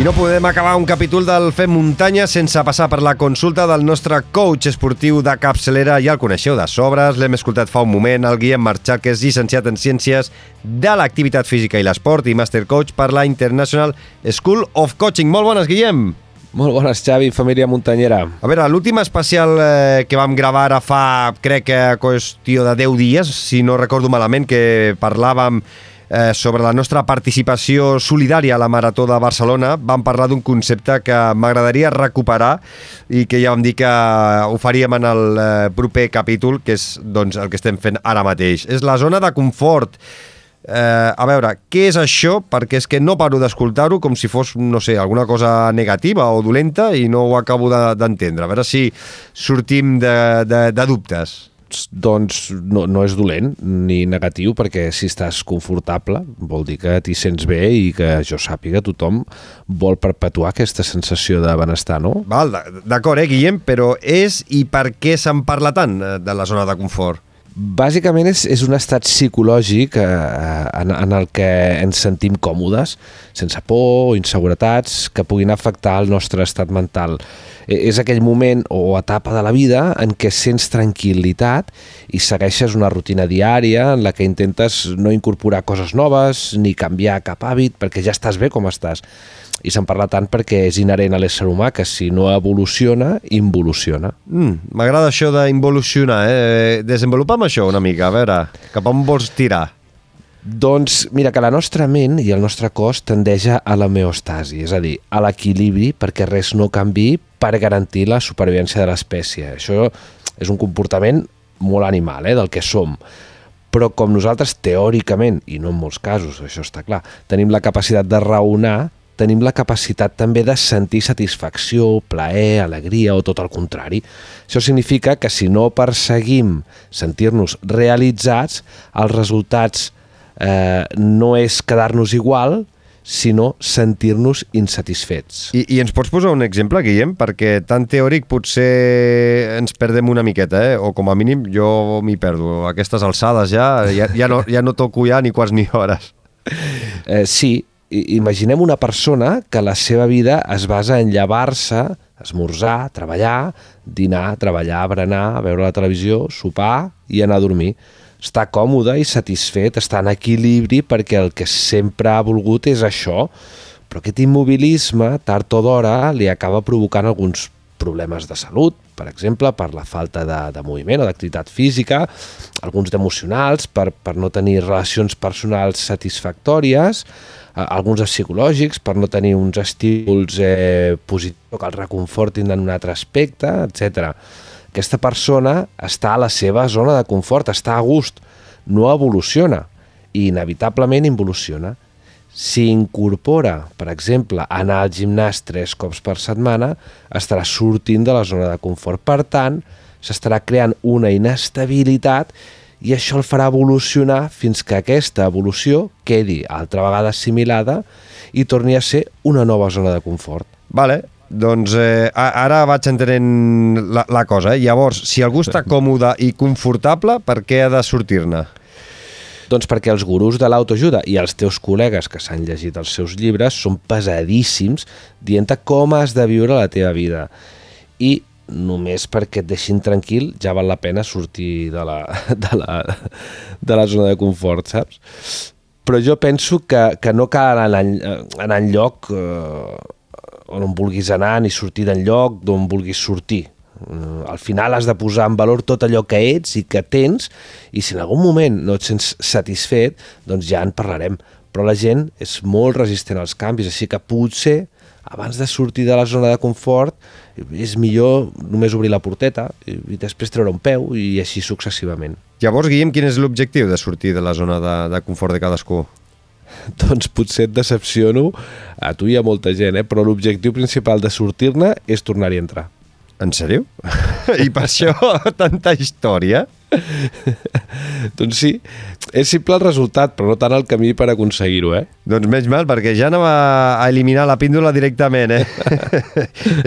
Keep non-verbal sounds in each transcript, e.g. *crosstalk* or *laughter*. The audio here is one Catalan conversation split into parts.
I no podem acabar un capítol del Fem Muntanya sense passar per la consulta del nostre coach esportiu de capçalera. Ja el coneixeu de sobres, l'hem escoltat fa un moment, el Guillem Marchal, que és llicenciat en Ciències de l'Activitat Física i l'Esport i Master Coach per la International School of Coaching. Molt bones, Guillem! Molt bones, Xavi, família muntanyera. A veure, l'últim especial eh, que vam gravar ara fa, crec que qüestió de 10 dies, si no recordo malament, que parlàvem eh, sobre la nostra participació solidària a la Marató de Barcelona, vam parlar d'un concepte que m'agradaria recuperar i que ja vam dir que ho faríem en el eh, proper capítol, que és doncs, el que estem fent ara mateix. És la zona de confort. Eh, a veure, què és això? Perquè és que no paro d'escoltar-ho com si fos, no sé, alguna cosa negativa o dolenta i no ho acabo d'entendre. De, a veure si sortim de, de, de dubtes doncs no, no és dolent ni negatiu perquè si estàs confortable vol dir que t'hi sents bé i que jo sàpiga tothom vol perpetuar aquesta sensació de benestar, no? Val, d'acord, eh, Guillem, però és i per què se'n parla tant eh, de la zona de confort? Bàsicament és, és un estat psicològic eh, en, en el que ens sentim còmodes, sense por o inseguretats que puguin afectar el nostre estat mental. E, és aquell moment o etapa de la vida en què sents tranquil·litat i segueixes una rutina diària en la que intentes no incorporar coses noves ni canviar cap hàbit perquè ja estàs bé com estàs i se'n parla tant perquè és inherent a l'ésser humà que si no evoluciona, involuciona. Mm, M'agrada això d'involucionar, eh? Desenvolupa'm això una mica, a veure, cap on vols tirar? Doncs mira que la nostra ment i el nostre cos tendeix a la meostasi, és a dir, a l'equilibri perquè res no canvi per garantir la supervivència de l'espècie. Això és un comportament molt animal, eh, del que som però com nosaltres teòricament, i no en molts casos, això està clar, tenim la capacitat de raonar, tenim la capacitat també de sentir satisfacció, plaer, alegria o tot el contrari. Això significa que si no perseguim sentir-nos realitzats, els resultats eh, no és quedar-nos igual, sinó sentir-nos insatisfets. I, I ens pots posar un exemple, Guillem? Perquè tan teòric potser ens perdem una miqueta, eh? o com a mínim jo m'hi perdo. A aquestes alçades ja, ja, ja, no, ja no toco ja ni quarts ni hores. Eh, sí, imaginem una persona que la seva vida es basa en llevar-se, esmorzar, treballar, dinar, treballar, berenar, veure la televisió, sopar i anar a dormir. Està còmode i satisfet, està en equilibri perquè el que sempre ha volgut és això, però aquest immobilisme, tard o d'hora, li acaba provocant alguns problemes de salut, per exemple, per la falta de, de moviment o d'activitat física, alguns d'emocionals, per, per no tenir relacions personals satisfactòries, alguns psicològics per no tenir uns estímuls eh, positius que el reconfortin en un altre aspecte, etc. Aquesta persona està a la seva zona de confort, està a gust, no evoluciona i inevitablement involuciona. Si incorpora, per exemple, anar al gimnàs tres cops per setmana, estarà sortint de la zona de confort. Per tant, s'estarà creant una inestabilitat i això el farà evolucionar fins que aquesta evolució quedi altra vegada assimilada i torni a ser una nova zona de confort. Vale, doncs eh, ara vaig entenent la, la cosa. Eh? Llavors, si algú està còmode i confortable, per què ha de sortir-ne? Doncs perquè els gurus de l'autoajuda i els teus col·legues que s'han llegit els seus llibres són pesadíssims dient com has de viure la teva vida. I només perquè et deixin tranquil ja val la pena sortir de la, *laughs* de la, de la zona de confort, saps? Però jo penso que, que no cal anar, anar en lloc eh, on vulguis anar ni sortir d'enlloc d'on vulguis sortir. Al final has de posar en valor tot allò que ets i que tens i si en algun moment no et sents satisfet, doncs ja en parlarem. Però la gent és molt resistent als canvis, així que potser abans de sortir de la zona de confort és millor només obrir la porteta i després treure un peu i així successivament. Llavors, Guillem, quin és l'objectiu de sortir de la zona de, de confort de cadascú? *laughs* Doncs potser et decepciono a tu i a molta gent, eh? però l'objectiu principal de sortir-ne és tornar-hi a entrar. En sèrio? *laughs* I per això *laughs* tanta història? doncs sí, és simple el resultat, però no tant el camí per aconseguir-ho, eh? Doncs menys mal, perquè ja anava a eliminar la píndola directament, eh?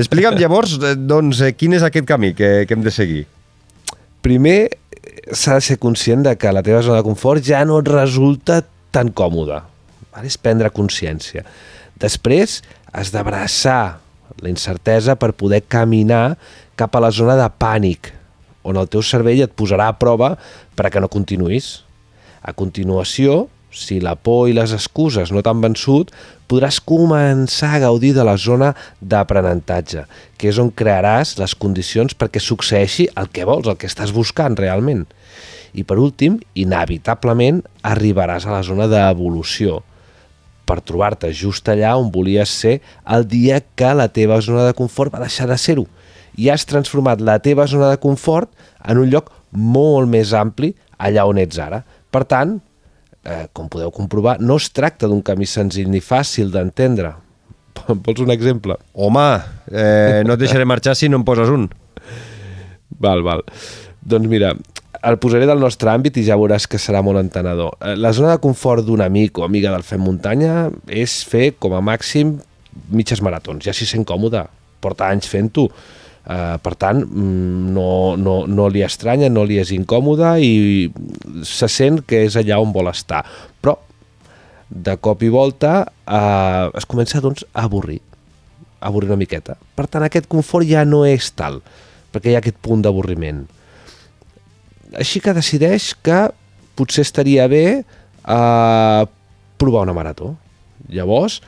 Explica'm llavors, eh, doncs, eh, quin és aquest camí que, que hem de seguir? Primer, s'ha de ser conscient de que la teva zona de confort ja no et resulta tan còmoda. És prendre consciència. Després, has d'abraçar la incertesa per poder caminar cap a la zona de pànic, on el teu cervell et posarà a prova per a que no continuïs. A continuació, si la por i les excuses no t'han vençut, podràs començar a gaudir de la zona d'aprenentatge, que és on crearàs les condicions perquè succeeixi el que vols, el que estàs buscant realment. I per últim, inevitablement arribaràs a la zona d'evolució, per trobar-te just allà on volies ser el dia que la teva zona de confort va deixar de ser-ho i has transformat la teva zona de confort en un lloc molt més ampli allà on ets ara. Per tant, eh, com podeu comprovar, no es tracta d'un camí senzill ni fàcil d'entendre. Vols un exemple? Home, eh, no et deixaré marxar si no em poses un. Val, val. Doncs mira, el posaré del nostre àmbit i ja veuràs que serà molt entenedor. Eh, la zona de confort d'un amic o amiga del Fem Muntanya és fer, com a màxim, mitges maratons. Ja s'hi sent còmode, porta anys fent-ho. Uh, per tant, mm, no, no, no li estranya, no li és incòmode i se sent que és allà on vol estar. Però, de cop i volta, uh, es comença doncs, a avorrir, a avorrir una miqueta. Per tant, aquest confort ja no és tal, perquè hi ha aquest punt d'avorriment així que decideix que potser estaria bé eh, provar una marató. Llavors,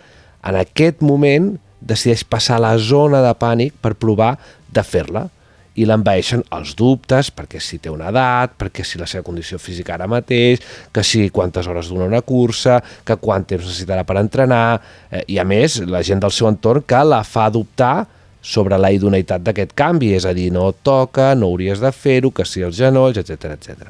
en aquest moment, decideix passar a la zona de pànic per provar de fer-la i l'envaeixen els dubtes, perquè si té una edat, perquè si la seva condició física ara mateix, que si quantes hores dura una cursa, que quant temps necessitarà per entrenar, eh, i a més la gent del seu entorn que la fa dubtar sobre la idoneïtat d'aquest canvi, és a dir, no toca, no hauries de fer-ho, que si els genolls, etc etc.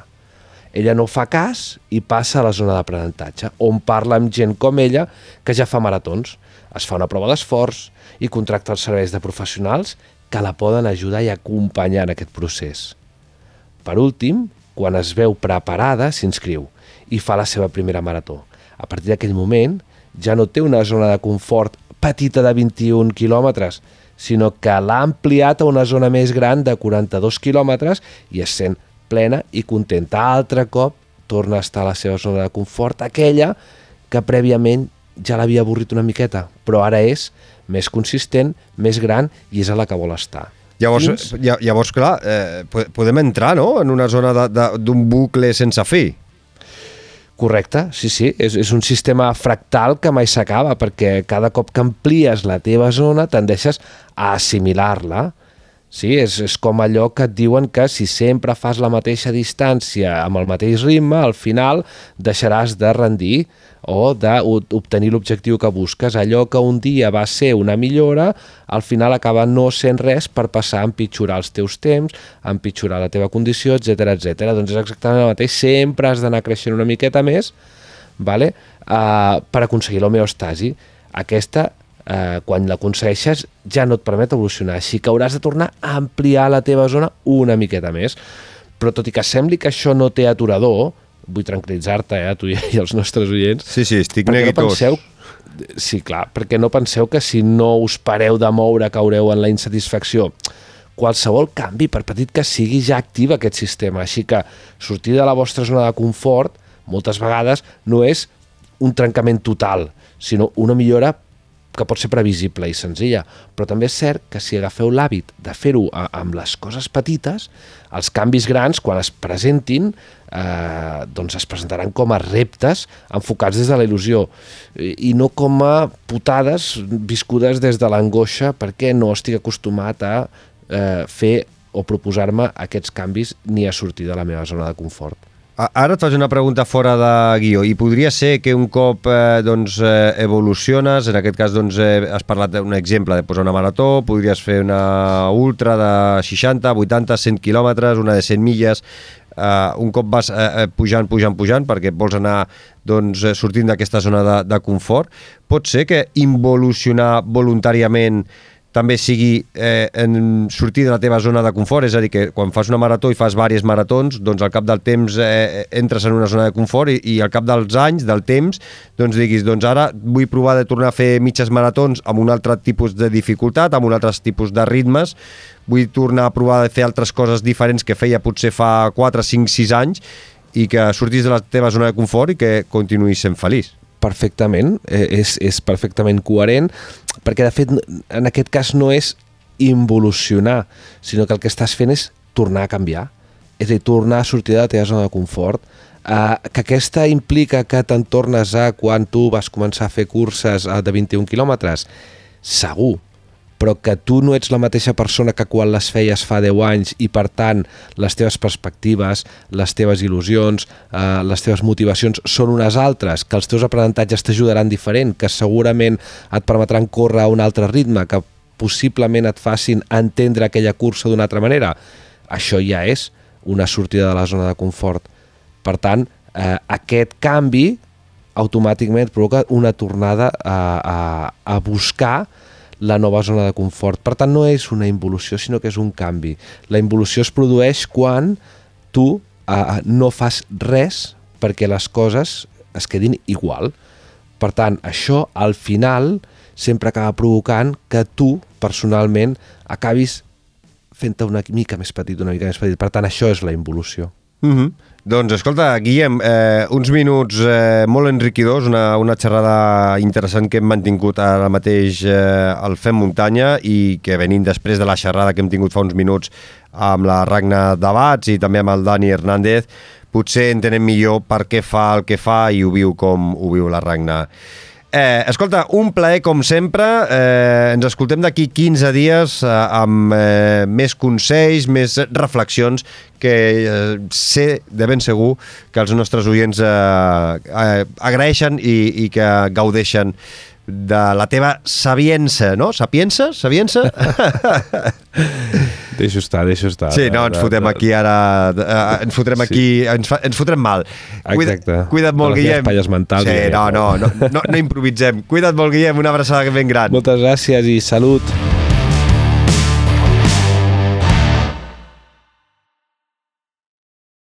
Ella no fa cas i passa a la zona d'aprenentatge, on parla amb gent com ella que ja fa maratons. Es fa una prova d'esforç i contracta els serveis de professionals que la poden ajudar i acompanyar en aquest procés. Per últim, quan es veu preparada, s'inscriu i fa la seva primera marató. A partir d'aquell moment, ja no té una zona de confort petita de 21 quilòmetres, sinó que l'ha ampliat a una zona més gran de 42 quilòmetres i es sent plena i contenta. Altre cop torna a estar a la seva zona de confort, aquella que prèviament ja l'havia avorrit una miqueta, però ara és més consistent, més gran i és a la que vol estar. Llavors, Fins... llavors clar, eh, podem entrar no? en una zona d'un bucle sense fi. Correcte, sí, sí, és, és un sistema fractal que mai s'acaba perquè cada cop que amplies la teva zona tendeixes a assimilar-la. Sí, és, és com allò que et diuen que si sempre fas la mateixa distància amb el mateix ritme, al final deixaràs de rendir o d'obtenir l'objectiu que busques. Allò que un dia va ser una millora, al final acaba no sent res per passar a empitjorar els teus temps, a empitjorar la teva condició, etc etc. Doncs és exactament el mateix, sempre has d'anar creixent una miqueta més vale? uh, per aconseguir l'homeostasi. Aquesta eh, quan l'aconsegueixes ja no et permet evolucionar, així que hauràs de tornar a ampliar la teva zona una miqueta més. Però tot i que sembli que això no té aturador, vull tranquil·litzar-te, eh, tu i els nostres oients. Sí, sí, estic neguitós. No penseu, sí, clar, perquè no penseu que si no us pareu de moure caureu en la insatisfacció. Qualsevol canvi, per petit que sigui, ja activa aquest sistema. Així que sortir de la vostra zona de confort, moltes vegades, no és un trencament total, sinó una millora que pot ser previsible i senzilla, però també és cert que si agafeu l'hàbit de fer-ho amb les coses petites, els canvis grans, quan es presentin, eh, doncs es presentaran com a reptes enfocats des de la il·lusió i no com a putades viscudes des de l'angoixa perquè no estic acostumat a eh, fer o proposar-me aquests canvis ni a sortir de la meva zona de confort. Ara et faig una pregunta fora de guió. I podria ser que un cop eh, doncs, eh, evoluciones, en aquest cas doncs, eh, has parlat d'un exemple de posar una marató, podries fer una ultra de 60, 80, 100 quilòmetres, una de 100 milles, eh, un cop vas eh, eh, pujant, pujant, pujant, perquè vols anar doncs, eh, sortint d'aquesta zona de, de confort, pot ser que involucionar voluntàriament també sigui eh, en sortir de la teva zona de confort, és a dir, que quan fas una marató i fas diverses maratons, doncs al cap del temps eh, entres en una zona de confort i, i al cap dels anys, del temps, doncs diguis, doncs ara vull provar de tornar a fer mitges maratons amb un altre tipus de dificultat, amb un altre tipus de ritmes, vull tornar a provar de fer altres coses diferents que feia potser fa 4, 5, 6 anys i que sortis de la teva zona de confort i que continuïs sent feliç perfectament, eh, és, és perfectament coherent. Perquè de fet en aquest cas no és involucionar, sinó que el que estàs fent és tornar a canviar, és a dir, tornar a sortir de la teva zona de confort, Uh, que aquesta implica que te'n tornes a quan tu vas començar a fer curses uh, de 21 quilòmetres? Segur, però que tu no ets la mateixa persona que quan les feies fa 10 anys i per tant les teves perspectives, les teves il·lusions, eh, les teves motivacions són unes altres, que els teus aprenentatges t'ajudaran diferent, que segurament et permetran córrer a un altre ritme, que possiblement et facin entendre aquella cursa d'una altra manera. Això ja és una sortida de la zona de confort. Per tant, eh, aquest canvi automàticament provoca una tornada a, a, a buscar la nova zona de confort. Per tant, no és una involució, sinó que és un canvi. La involució es produeix quan tu eh, no fas res perquè les coses es quedin igual. Per tant, això al final sempre acaba provocant que tu, personalment, acabis fent-te una mica més petit, una mica més petit. Per tant, això és la involució. Mm -hmm. Doncs escolta, Guillem, eh, uns minuts eh, molt enriquidors, una, una xerrada interessant que hem mantingut ara mateix eh, al Fem Muntanya i que venint després de la xerrada que hem tingut fa uns minuts amb la Ragna Dabats i també amb el Dani Hernández, potser entenem millor per què fa el que fa i ho viu com ho viu la Ragna. Eh, escolta, un plaer com sempre. Eh, ens escoltem d'aquí 15 dies eh, amb eh, més consells, més reflexions que eh, sé de ben segur que els nostres oients eh, eh, agraeixen i, i que gaudeixen de la teva sabiença, no? Sapiença? Sabiença? *laughs* deixo estar, deixo estar. Sí, no, ens fotem aquí ara... Uh, ens fotrem sí. aquí... Ens, fa, ens fotrem mal. Exacte. Cuida't molt, Guillem. Les mentals. Sí, no, no, no, no, no improvisem. Cuida't molt, Guillem. Una abraçada ben gran. Moltes gràcies i salut.